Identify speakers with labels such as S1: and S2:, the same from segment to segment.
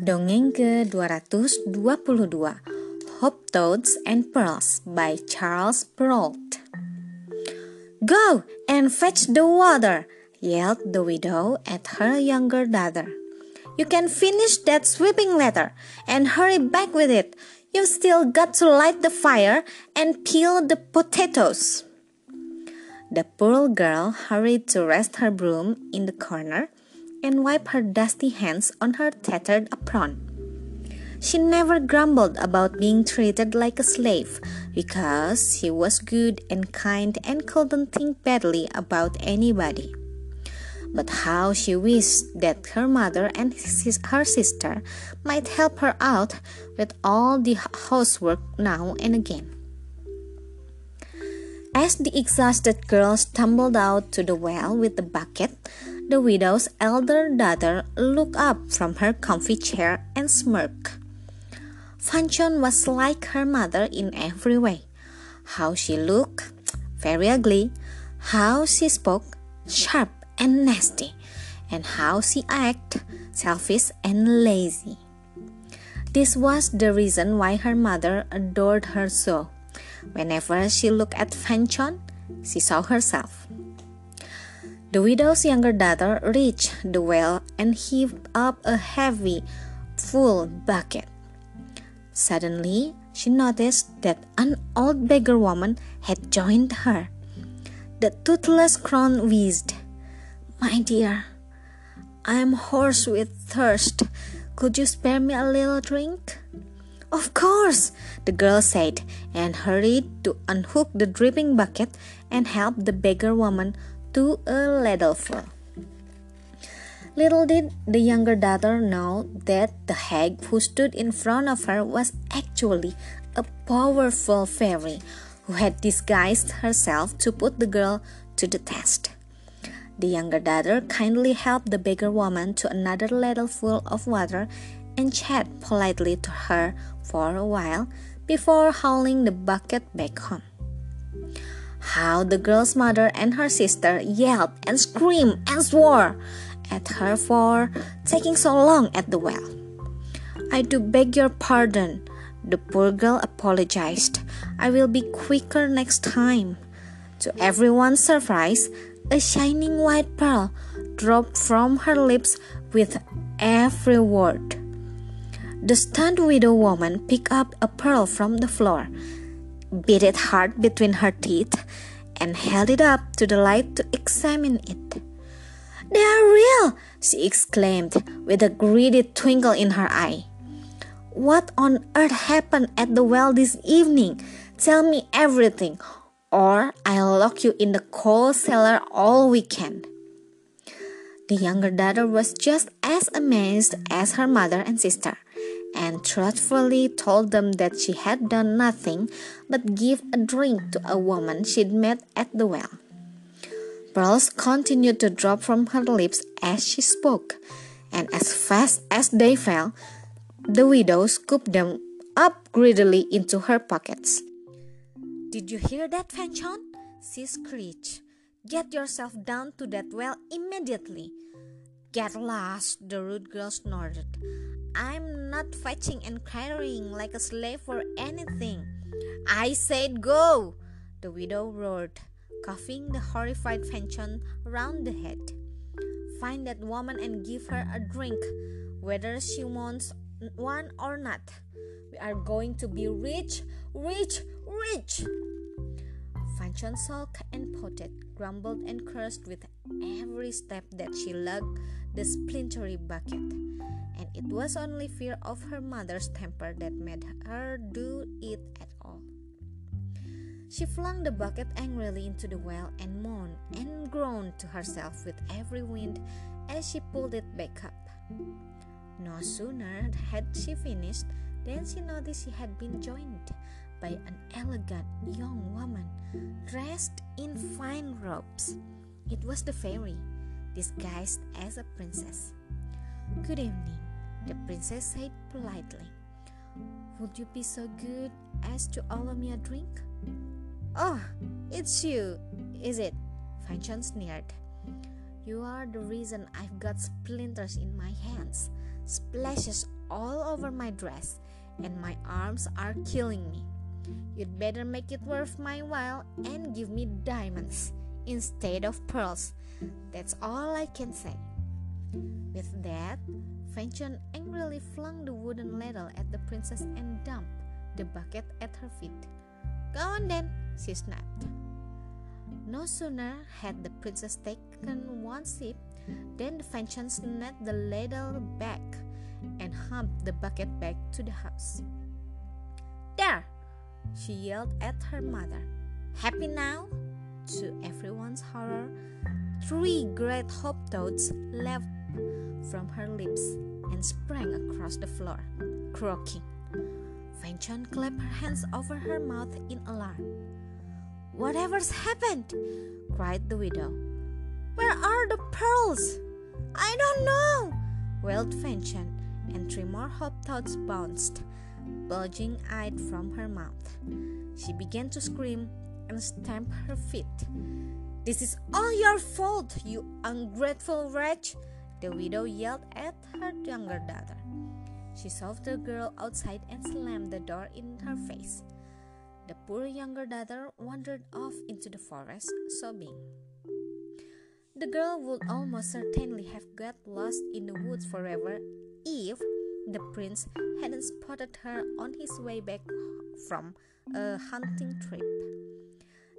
S1: Dongeng ke-222 Hope Toads and Pearls by Charles Perrault Go and fetch the water, yelled the widow at her younger daughter. You can finish that sweeping letter and hurry back with it. You've still got to light the fire and peel the potatoes. The poor girl hurried to rest her broom in the corner and wipe her dusty hands on her tattered apron. She never grumbled about being treated like a slave because she was good and kind and couldn't think badly about anybody. But how she wished that her mother and his, her sister might help her out with all the housework now and again. As the exhausted girl stumbled out to the well with the bucket, the widow's elder daughter looked up from her comfy chair and smirked. Fanchon was like her mother in every way. How she looked, very ugly. How she spoke, sharp and nasty. And how she acted, selfish and lazy. This was the reason why her mother adored her so. Whenever she looked at Fanchon, she saw herself. The widow's younger daughter reached the well and heaved up a heavy, full bucket. Suddenly, she noticed that an old beggar woman had joined her. The toothless crone wheezed, My dear, I am hoarse with thirst. Could you spare me a little drink? Of course, the girl said, and hurried to unhook the dripping bucket and help the beggar woman to a ladleful. Little did the younger daughter know that the hag who stood in front of her was actually a powerful fairy who had disguised herself to put the girl to the test. The younger daughter kindly helped the beggar woman to another ladleful of water and chatted politely to her for a while before hauling the bucket back home. How the girl's mother and her sister yelled and screamed and swore at her for taking so long at the well. I do beg your pardon, the poor girl apologized. I will be quicker next time. To everyone's surprise, a shining white pearl dropped from her lips with every word. The stunned widow woman picked up a pearl from the floor beat it hard between her teeth, and held it up to the light to examine it. They are real, she exclaimed with a greedy twinkle in her eye. What on earth happened at the well this evening? Tell me everything, or I'll lock you in the coal cellar all weekend. The younger daughter was just as amazed as her mother and sister and truthfully told them that she had done nothing but give a drink to a woman she'd met at the well. Pearls continued to drop from her lips as she spoke, and as fast as they fell, the widow scooped them up greedily into her pockets. Did you hear that, Fanchon? she screeched. Get yourself down to that well immediately. Get lost, the rude girl snorted. I'm not fetching and carrying like a slave for anything. I said go! The widow roared, cuffing the horrified Fanchon around the head. Find that woman and give her a drink, whether she wants one or not. We are going to be rich, rich, rich! Fanchon sulked and pouted, grumbled and cursed with every step that she lugged the splintery bucket and it was only fear of her mother's temper that made her do it at all. She flung the bucket angrily into the well and moaned and groaned to herself with every wind as she pulled it back up. No sooner had she finished than she noticed she had been joined by an elegant young woman dressed in fine robes. It was the fairy, disguised as a princess. Good evening, the princess said politely. Would you be so good as to allow me a drink? Oh, it's you, is it? Fanchon sneered. You are the reason I've got splinters in my hands, splashes all over my dress, and my arms are killing me. You'd better make it worth my while and give me diamonds instead of pearls. That's all I can say. With that, Fanchon angrily flung the wooden ladle at the princess and dumped the bucket at her feet. Go on then, she snapped. No sooner had the princess taken one sip than the Fanchon snatched the ladle back and humped the bucket back to the house. There! she yelled at her mother. Happy now? To everyone's horror, three great hop toads leapt from her lips and sprang across the floor, croaking. Fanchon clapped her hands over her mouth in alarm. Whatever's happened? cried the widow. Where are the pearls? I don't know, wailed Fanchon, and three more hop toads bounced, bulging eyed from her mouth. She began to scream and stamp her feet. This is all your fault, you ungrateful wretch! The widow yelled at her younger daughter. She shoved the girl outside and slammed the door in her face. The poor younger daughter wandered off into the forest, sobbing. The girl would almost certainly have got lost in the woods forever if the prince hadn't spotted her on his way back from a hunting trip.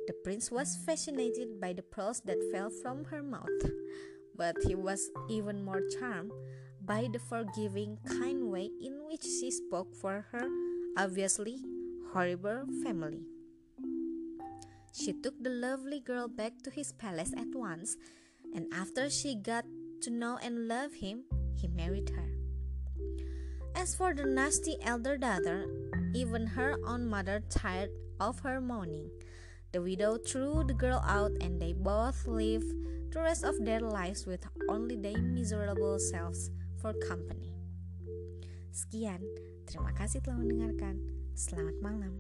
S1: The prince was fascinated by the pearls that fell from her mouth but he was even more charmed by the forgiving, kind way in which she spoke for her obviously horrible family. She took the lovely girl back to his palace at once, and after she got to know and love him, he married her. As for the nasty elder daughter, even her own mother tired of her mourning. The widow threw the girl out, and they both lived the rest of their lives with only their miserable selves for company. Sekian, terima kasih telah mendengarkan. Selamat malam.